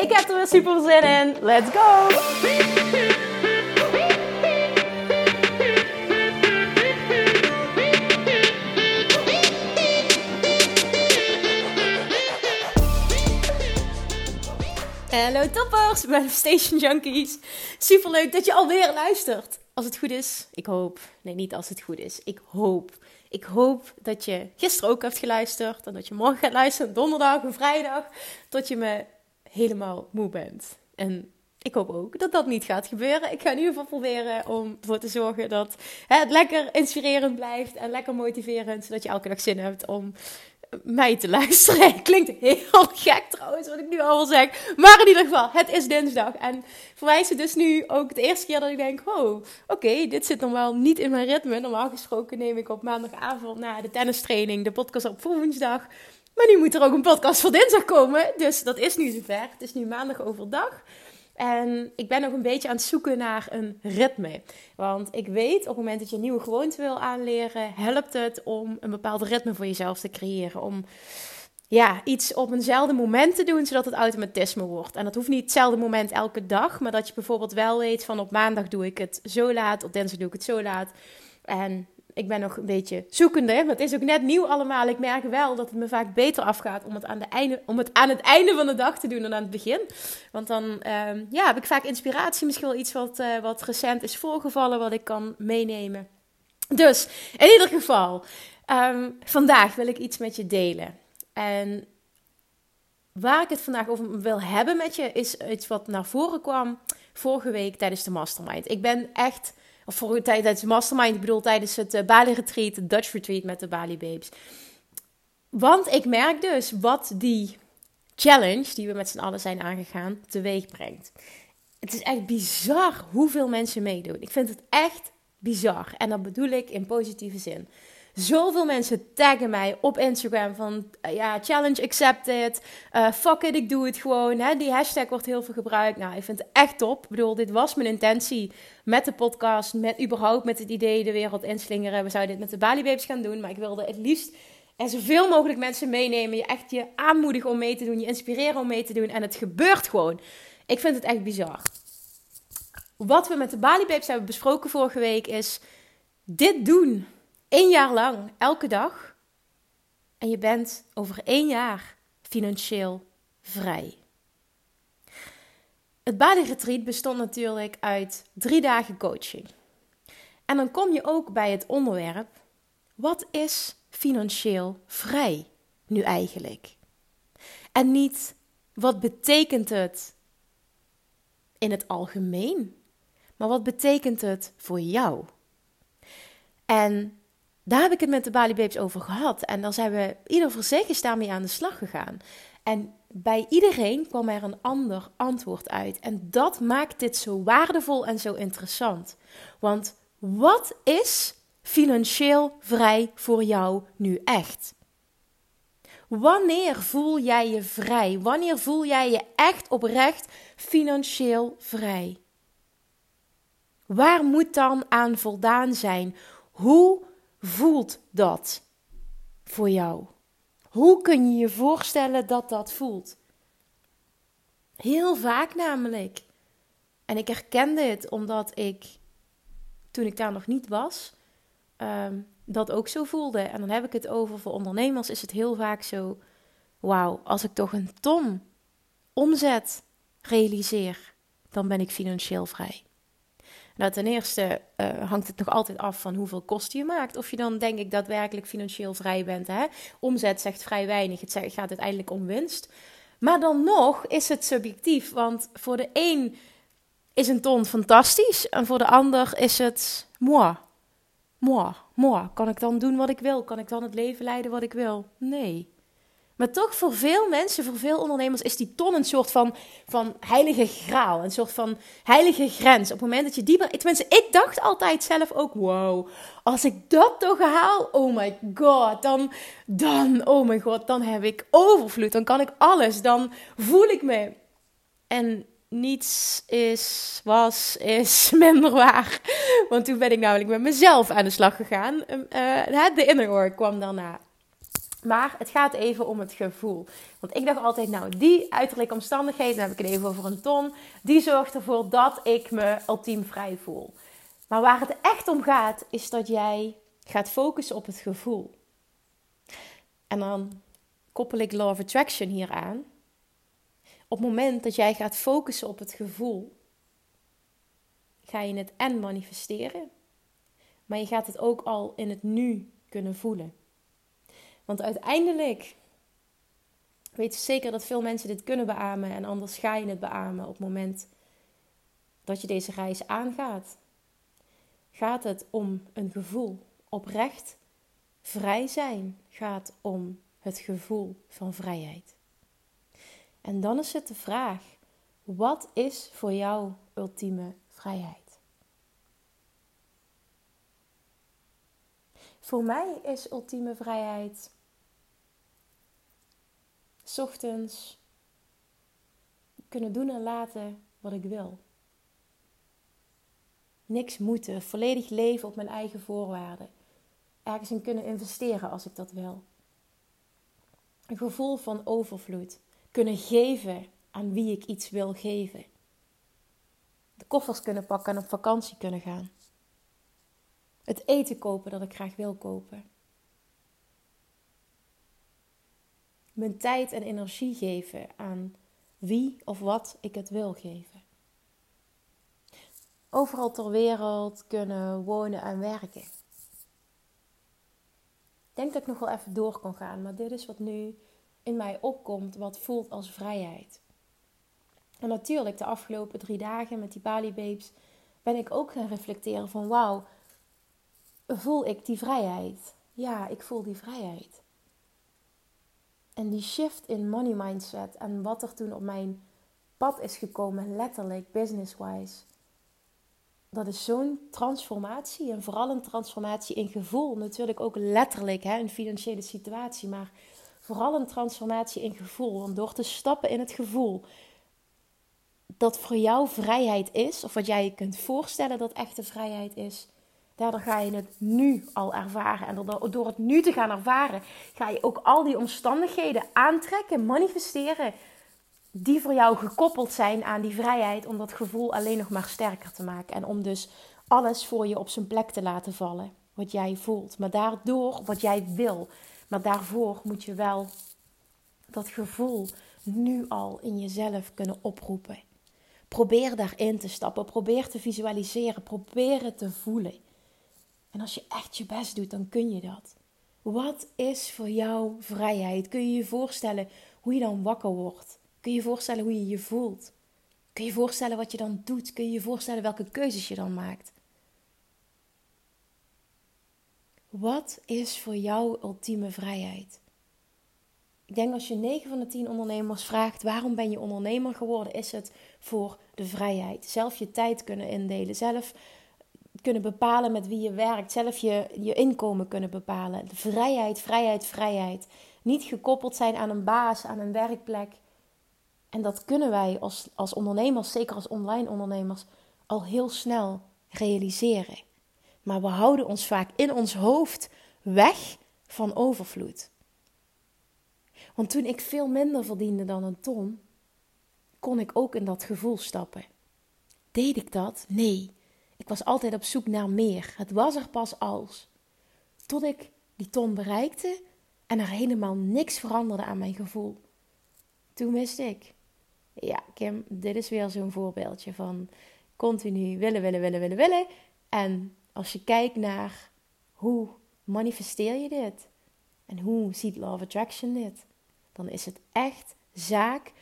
Ik heb er weer super zin in. Let's go! Hallo toppers, Manifestation Junkies. Super leuk dat je alweer luistert. Als het goed is, ik hoop. Nee, niet als het goed is. Ik hoop. Ik hoop dat je gisteren ook hebt geluisterd. En dat je morgen gaat luisteren, donderdag en vrijdag. Tot je me helemaal moe bent. En ik hoop ook dat dat niet gaat gebeuren. Ik ga in ieder geval proberen om ervoor te zorgen dat het lekker inspirerend blijft en lekker motiverend. Zodat je elke dag zin hebt om mij te luisteren. Klinkt heel gek trouwens, wat ik nu allemaal zeg. Maar in ieder geval, het is dinsdag. En voor mij is het dus nu ook de eerste keer dat ik denk: oh, oké, dit zit wel niet in mijn ritme. Normaal gesproken neem ik op maandagavond na de tennistraining de podcast op woensdag. Maar nu moet er ook een podcast voor dinsdag komen. Dus dat is nu zover. Het is nu maandag overdag. En ik ben nog een beetje aan het zoeken naar een ritme. Want ik weet op het moment dat je een nieuwe gewoonte wil aanleren, helpt het om een bepaald ritme voor jezelf te creëren. Om ja, iets op eenzelfde moment te doen, zodat het automatisme wordt. En dat hoeft niet hetzelfde moment elke dag, maar dat je bijvoorbeeld wel weet van op maandag doe ik het zo laat, op dinsdag doe ik het zo laat. En ik ben nog een beetje zoekende. Maar het is ook net nieuw allemaal. Ik merk wel dat het me vaak beter afgaat om het aan, de einde, om het, aan het einde van de dag te doen dan aan het begin. Want dan ehm, ja, heb ik vaak inspiratie. Misschien wel iets wat, uh, wat recent is voorgevallen, wat ik kan meenemen. Dus in ieder geval, um, vandaag wil ik iets met je delen. En waar ik het vandaag over wil hebben met je, is iets wat naar voren kwam vorige week tijdens de mastermind. Ik ben echt of voor tijdens de mastermind, ik bedoel tijdens het uh, Bali Retreat, het Dutch Retreat met de Bali Babes. Want ik merk dus wat die challenge die we met z'n allen zijn aangegaan teweeg brengt. Het is echt bizar hoeveel mensen meedoen. Ik vind het echt bizar. En dat bedoel ik in positieve zin. Zoveel mensen taggen mij op Instagram van uh, ja, challenge accepted. Uh, fuck it, ik doe het gewoon. Hè? Die hashtag wordt heel veel gebruikt. Nou, ik vind het echt top. Ik bedoel, dit was mijn intentie met de podcast. Met überhaupt met het idee de wereld inslingeren. We zouden dit met de Bali Babes gaan doen. Maar ik wilde het liefst en zoveel mogelijk mensen meenemen. Je echt je aanmoedigen om mee te doen. Je inspireren om mee te doen. En het gebeurt gewoon. Ik vind het echt bizar. Wat we met de Bali Babes hebben besproken vorige week is dit doen Eén jaar lang, elke dag. En je bent over één jaar financieel vrij. Het Bali bestond natuurlijk uit drie dagen coaching. En dan kom je ook bij het onderwerp: wat is financieel vrij nu eigenlijk? En niet wat betekent het in het algemeen, maar wat betekent het voor jou? En daar heb ik het met de Bali Babes over gehad. En dan zijn we ieder voor zich is daarmee aan de slag gegaan. En bij iedereen kwam er een ander antwoord uit. En dat maakt dit zo waardevol en zo interessant. Want wat is financieel vrij voor jou nu echt? Wanneer voel jij je vrij? Wanneer voel jij je echt oprecht financieel vrij? Waar moet dan aan voldaan zijn? Hoe voelt dat voor jou? Hoe kun je je voorstellen dat dat voelt? Heel vaak namelijk. En ik herkende het omdat ik, toen ik daar nog niet was, um, dat ook zo voelde. En dan heb ik het over, voor ondernemers is het heel vaak zo, wauw, als ik toch een ton omzet realiseer, dan ben ik financieel vrij. Nou, ten eerste uh, hangt het nog altijd af van hoeveel kosten je maakt. Of je dan, denk ik, daadwerkelijk financieel vrij bent. Hè? Omzet zegt vrij weinig. Het gaat uiteindelijk om winst. Maar dan nog is het subjectief. Want voor de een is een ton fantastisch. En voor de ander is het moi. Moi, moi. Kan ik dan doen wat ik wil? Kan ik dan het leven leiden wat ik wil? Nee. Maar toch voor veel mensen, voor veel ondernemers, is die ton een soort van, van heilige graal. Een soort van heilige grens. Op het moment dat je die... Tenminste, ik dacht altijd zelf ook, wow, als ik dat toch haal, oh my god, dan, dan, oh my god, dan heb ik overvloed. Dan kan ik alles. Dan voel ik me. En niets is, was, is minder waar. Want toen ben ik namelijk met mezelf aan de slag gegaan. Uh, de inner kwam daarna. Maar het gaat even om het gevoel. Want ik dacht altijd, nou, die uiterlijke omstandigheden, dan heb ik het even over een ton, die zorgt ervoor dat ik me ultiem vrij voel. Maar waar het echt om gaat, is dat jij gaat focussen op het gevoel. En dan koppel ik Law of Attraction hier aan. Op het moment dat jij gaat focussen op het gevoel, ga je het en manifesteren, maar je gaat het ook al in het nu kunnen voelen. Want uiteindelijk weet je zeker dat veel mensen dit kunnen beamen en anders ga je het beamen op het moment dat je deze reis aangaat. Gaat het om een gevoel oprecht vrij zijn, gaat om het gevoel van vrijheid. En dan is het de vraag: wat is voor jou ultieme vrijheid? Voor mij is ultieme vrijheid ochtends kunnen doen en laten wat ik wil. Niks moeten, volledig leven op mijn eigen voorwaarden. Ergens in kunnen investeren als ik dat wil. Een gevoel van overvloed. Kunnen geven aan wie ik iets wil geven. De koffers kunnen pakken en op vakantie kunnen gaan. Het eten kopen dat ik graag wil kopen. Mijn tijd en energie geven aan wie of wat ik het wil geven. Overal ter wereld kunnen wonen en werken. Ik denk dat ik nog wel even door kan gaan, maar dit is wat nu in mij opkomt, wat voelt als vrijheid. En natuurlijk, de afgelopen drie dagen met die Bali Babes ben ik ook gaan reflecteren van wauw, voel ik die vrijheid? Ja, ik voel die vrijheid. En die shift in money mindset en wat er toen op mijn pad is gekomen, letterlijk business-wise. Dat is zo'n transformatie. En vooral een transformatie in gevoel. Natuurlijk ook letterlijk, hè, een financiële situatie. Maar vooral een transformatie in gevoel. Want door te stappen in het gevoel dat voor jou vrijheid is, of wat jij je kunt voorstellen dat echte vrijheid is, Daardoor ga je het nu al ervaren. En door het nu te gaan ervaren, ga je ook al die omstandigheden aantrekken, manifesteren. Die voor jou gekoppeld zijn aan die vrijheid. Om dat gevoel alleen nog maar sterker te maken. En om dus alles voor je op zijn plek te laten vallen. Wat jij voelt. Maar daardoor wat jij wil. Maar daarvoor moet je wel dat gevoel nu al in jezelf kunnen oproepen. Probeer daarin te stappen. Probeer te visualiseren. Probeer het te voelen. En als je echt je best doet, dan kun je dat. Wat is voor jou vrijheid? Kun je je voorstellen hoe je dan wakker wordt? Kun je je voorstellen hoe je je voelt? Kun je je voorstellen wat je dan doet? Kun je je voorstellen welke keuzes je dan maakt? Wat is voor jou ultieme vrijheid? Ik denk als je 9 van de 10 ondernemers vraagt waarom ben je ondernemer geworden, is het voor de vrijheid. Zelf je tijd kunnen indelen, zelf kunnen bepalen met wie je werkt, zelf je, je inkomen kunnen bepalen. De vrijheid, vrijheid, vrijheid. Niet gekoppeld zijn aan een baas, aan een werkplek. En dat kunnen wij als, als ondernemers, zeker als online ondernemers, al heel snel realiseren. Maar we houden ons vaak in ons hoofd weg van overvloed. Want toen ik veel minder verdiende dan een ton, kon ik ook in dat gevoel stappen. Deed ik dat? Nee. Ik was altijd op zoek naar meer. Het was er pas als. Tot ik die ton bereikte en er helemaal niks veranderde aan mijn gevoel. Toen wist ik, ja, Kim, dit is weer zo'n voorbeeldje van continu willen, willen, willen, willen, willen. En als je kijkt naar hoe manifesteer je dit en hoe ziet Law of Attraction dit, dan is het echt zaak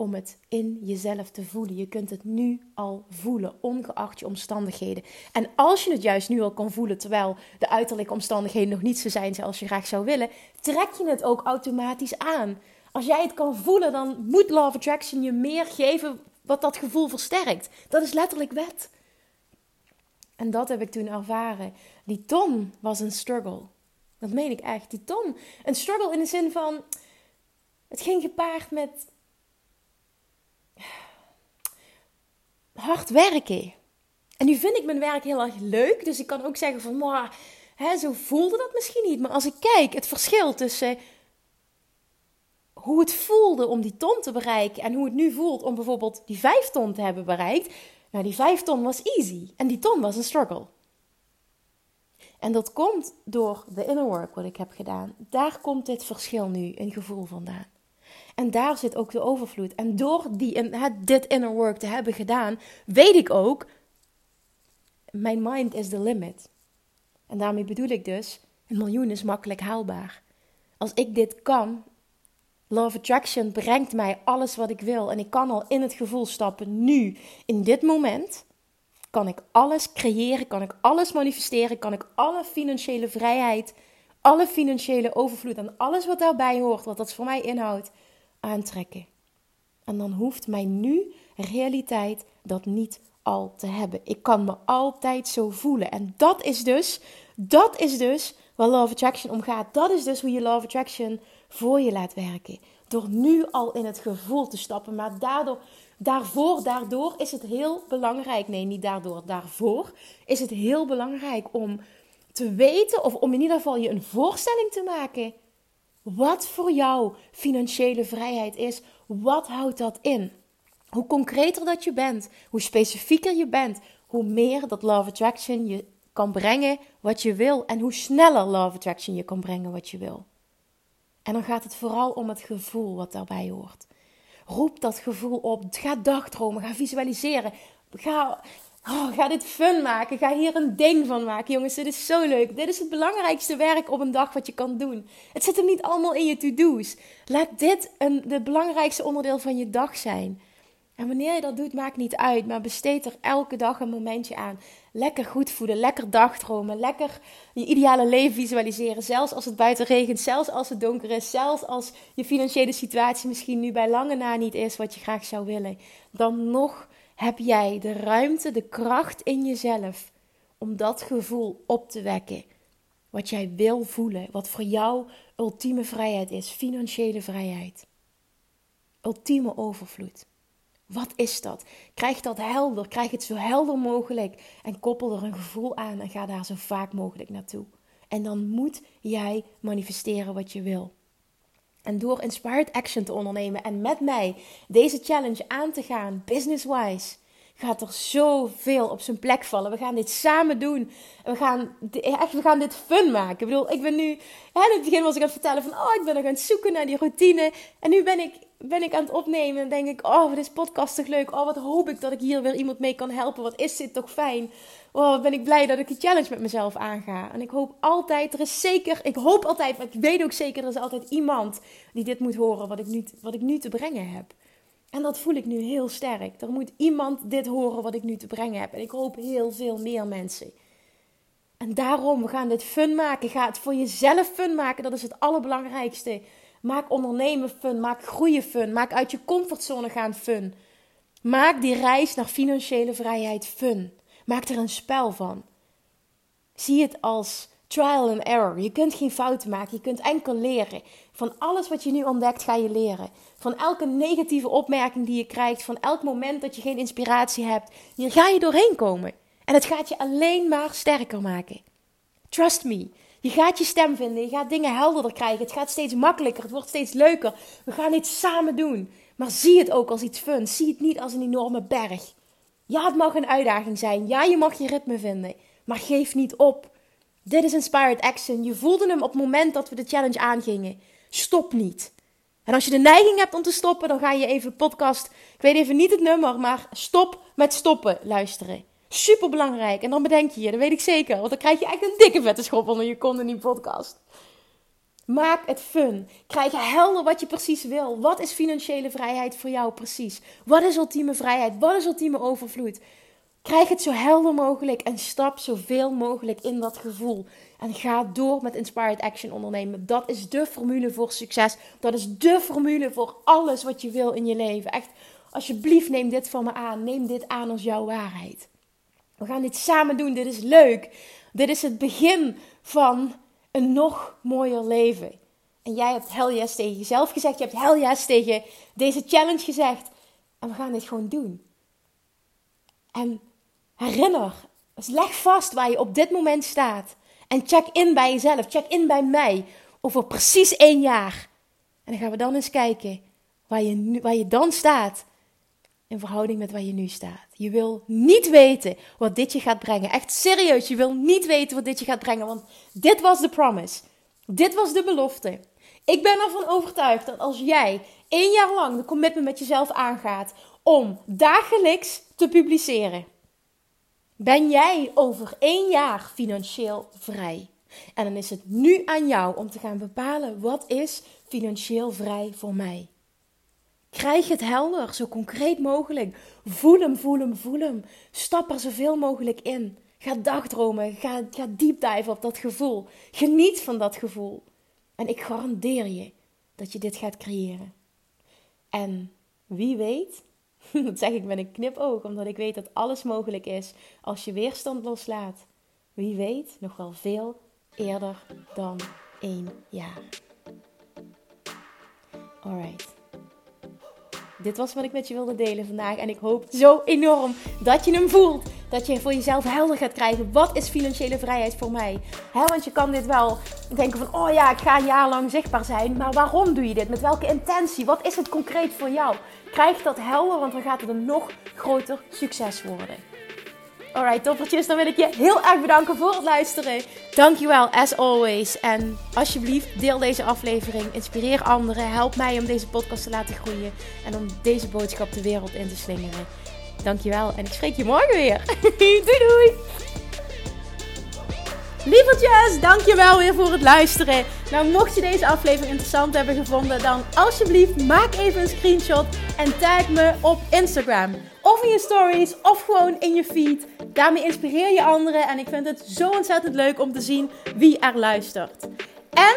om het in jezelf te voelen. Je kunt het nu al voelen, ongeacht je omstandigheden. En als je het juist nu al kan voelen, terwijl de uiterlijke omstandigheden nog niet zo zijn zoals je graag zou willen, trek je het ook automatisch aan. Als jij het kan voelen, dan moet Love Attraction je meer geven wat dat gevoel versterkt. Dat is letterlijk wet. En dat heb ik toen ervaren. Die ton was een struggle. Dat meen ik echt. Die ton. Een struggle in de zin van. Het ging gepaard met. Hard werken. En nu vind ik mijn werk heel erg leuk. Dus ik kan ook zeggen van. Maar, hè, zo voelde dat misschien niet. Maar als ik kijk, het verschil tussen. hoe het voelde om die ton te bereiken. en hoe het nu voelt om bijvoorbeeld die vijf ton te hebben bereikt. Nou, die vijf ton was easy. En die ton was een struggle. En dat komt door de inner work wat ik heb gedaan. Daar komt dit verschil nu in gevoel vandaan. En daar zit ook de overvloed. En door die, dit inner work te hebben gedaan, weet ik ook, mijn mind is the limit. En daarmee bedoel ik dus, een miljoen is makkelijk haalbaar. Als ik dit kan, Love Attraction brengt mij alles wat ik wil. En ik kan al in het gevoel stappen, nu, in dit moment kan ik alles creëren, kan ik alles manifesteren, kan ik alle financiële vrijheid, alle financiële overvloed en alles wat daarbij hoort, wat dat voor mij inhoudt, aantrekken. En dan hoeft mij nu realiteit dat niet al te hebben. Ik kan me altijd zo voelen. En dat is dus, dat is dus waar Love Attraction om gaat. Dat is dus hoe je Love Attraction voor je laat werken. Door nu al in het gevoel te stappen, maar daardoor Daarvoor, daardoor is het heel belangrijk. Nee, niet daardoor, daarvoor is het heel belangrijk om te weten, of om in ieder geval je een voorstelling te maken. Wat voor jou financiële vrijheid is. Wat houdt dat in? Hoe concreter dat je bent, hoe specifieker je bent, hoe meer dat Love Attraction je kan brengen wat je wil. En hoe sneller Love Attraction je kan brengen wat je wil. En dan gaat het vooral om het gevoel wat daarbij hoort. Roep dat gevoel op. Ga dagdromen. Ga visualiseren. Ga, oh, ga dit fun maken. Ga hier een ding van maken. Jongens, dit is zo leuk. Dit is het belangrijkste werk op een dag wat je kan doen. Het zit hem niet allemaal in je to-do's. Laat dit een, de belangrijkste onderdeel van je dag zijn. En wanneer je dat doet, maakt niet uit. Maar besteed er elke dag een momentje aan. Lekker goed voeden, lekker dagdromen, lekker je ideale leven visualiseren. Zelfs als het buiten regent, zelfs als het donker is, zelfs als je financiële situatie misschien nu bij lange na niet is wat je graag zou willen. Dan nog heb jij de ruimte, de kracht in jezelf om dat gevoel op te wekken. Wat jij wil voelen, wat voor jou ultieme vrijheid is, financiële vrijheid. Ultieme overvloed. Wat is dat? Krijg dat helder. Krijg het zo helder mogelijk. En koppel er een gevoel aan en ga daar zo vaak mogelijk naartoe. En dan moet jij manifesteren wat je wil. En door inspired action te ondernemen en met mij deze challenge aan te gaan, business-wise, gaat er zoveel op zijn plek vallen. We gaan dit samen doen. We gaan, echt, we gaan dit fun maken. Ik bedoel, ik ben nu... Ja, in het begin was ik aan het vertellen van... Oh, ik ben nog aan het zoeken naar die routine. En nu ben ik, ben ik aan het opnemen. En denk ik... Oh, wat is podcast toch leuk. Oh, wat hoop ik dat ik hier weer iemand mee kan helpen. Wat is dit toch fijn. Oh, wat ben ik blij dat ik die challenge met mezelf aanga. En ik hoop altijd... Er is zeker... Ik hoop altijd, maar ik weet ook zeker... Er is altijd iemand die dit moet horen. Wat ik nu, wat ik nu te brengen heb. En dat voel ik nu heel sterk. Er moet iemand dit horen wat ik nu te brengen heb. En ik hoop heel veel meer mensen. En daarom, we gaan dit fun maken. Ga het voor jezelf fun maken. Dat is het allerbelangrijkste. Maak ondernemen fun. Maak groeien fun. Maak uit je comfortzone gaan fun. Maak die reis naar financiële vrijheid fun. Maak er een spel van. Zie het als trial and error. Je kunt geen fouten maken. Je kunt enkel leren. Van alles wat je nu ontdekt, ga je leren. Van elke negatieve opmerking die je krijgt, van elk moment dat je geen inspiratie hebt, hier ga je doorheen komen. En het gaat je alleen maar sterker maken. Trust me. Je gaat je stem vinden, je gaat dingen helderder krijgen. Het gaat steeds makkelijker, het wordt steeds leuker. We gaan dit samen doen. Maar zie het ook als iets fun. Zie het niet als een enorme berg. Ja, het mag een uitdaging zijn. Ja, je mag je ritme vinden. Maar geef niet op. Dit is Inspired Action. Je voelde hem op het moment dat we de challenge aangingen. Stop niet. En als je de neiging hebt om te stoppen, dan ga je even podcast. Ik weet even niet het nummer, maar stop met stoppen luisteren. Super belangrijk. En dan bedenk je je, dat weet ik zeker. Want dan krijg je echt een dikke vette schop onder je kont in die podcast. Maak het fun. Krijg helder wat je precies wil. Wat is financiële vrijheid voor jou precies? Wat is ultieme vrijheid? Wat is ultieme overvloed? Krijg het zo helder mogelijk en stap zoveel mogelijk in dat gevoel. En ga door met Inspired Action ondernemen. Dat is de formule voor succes. Dat is de formule voor alles wat je wil in je leven. Echt, alsjeblieft neem dit van me aan. Neem dit aan als jouw waarheid. We gaan dit samen doen. Dit is leuk. Dit is het begin van een nog mooier leven. En jij hebt hell yes tegen jezelf gezegd. Je hebt hell yes tegen deze challenge gezegd. En we gaan dit gewoon doen. En herinner, leg vast waar je op dit moment staat. En check in bij jezelf. Check in bij mij. Over precies één jaar. En dan gaan we dan eens kijken waar je, nu, waar je dan staat. In verhouding met waar je nu staat. Je wil niet weten wat dit je gaat brengen. Echt serieus, je wil niet weten wat dit je gaat brengen. Want dit was de promise. Dit was de belofte. Ik ben ervan overtuigd dat als jij één jaar lang de commitment met jezelf aangaat om dagelijks te publiceren, ben jij over één jaar financieel vrij. En dan is het nu aan jou om te gaan bepalen wat is financieel vrij voor mij. Krijg het helder, zo concreet mogelijk. Voel hem, voel hem, voel hem. Stap er zoveel mogelijk in. Ga dagdromen, ga, ga deep op dat gevoel. Geniet van dat gevoel. En ik garandeer je dat je dit gaat creëren. En wie weet, dat zeg ik met een knipoog, omdat ik weet dat alles mogelijk is als je weerstand loslaat. Wie weet, nog wel veel eerder dan één jaar. Alright. Dit was wat ik met je wilde delen vandaag. En ik hoop zo enorm dat je hem voelt. Dat je voor jezelf helder gaat krijgen. Wat is financiële vrijheid voor mij? want je kan dit wel denken van, oh ja, ik ga een jaar lang zichtbaar zijn. Maar waarom doe je dit? Met welke intentie? Wat is het concreet voor jou? Krijg dat helder, want dan gaat het een nog groter succes worden. Alright, toppertjes, dan wil ik je heel erg bedanken voor het luisteren. Dankjewel, as always. En alsjeblieft, deel deze aflevering. Inspireer anderen. Help mij om deze podcast te laten groeien. En om deze boodschap de wereld in te slingeren. Dankjewel en ik spreek je morgen weer. doei doei! Lievertjes, dankjewel weer voor het luisteren. Nou, mocht je deze aflevering interessant hebben gevonden, dan alsjeblieft maak even een screenshot en tag me op Instagram. Of in je stories, of gewoon in je feed. Daarmee inspireer je anderen en ik vind het zo ontzettend leuk om te zien wie er luistert. En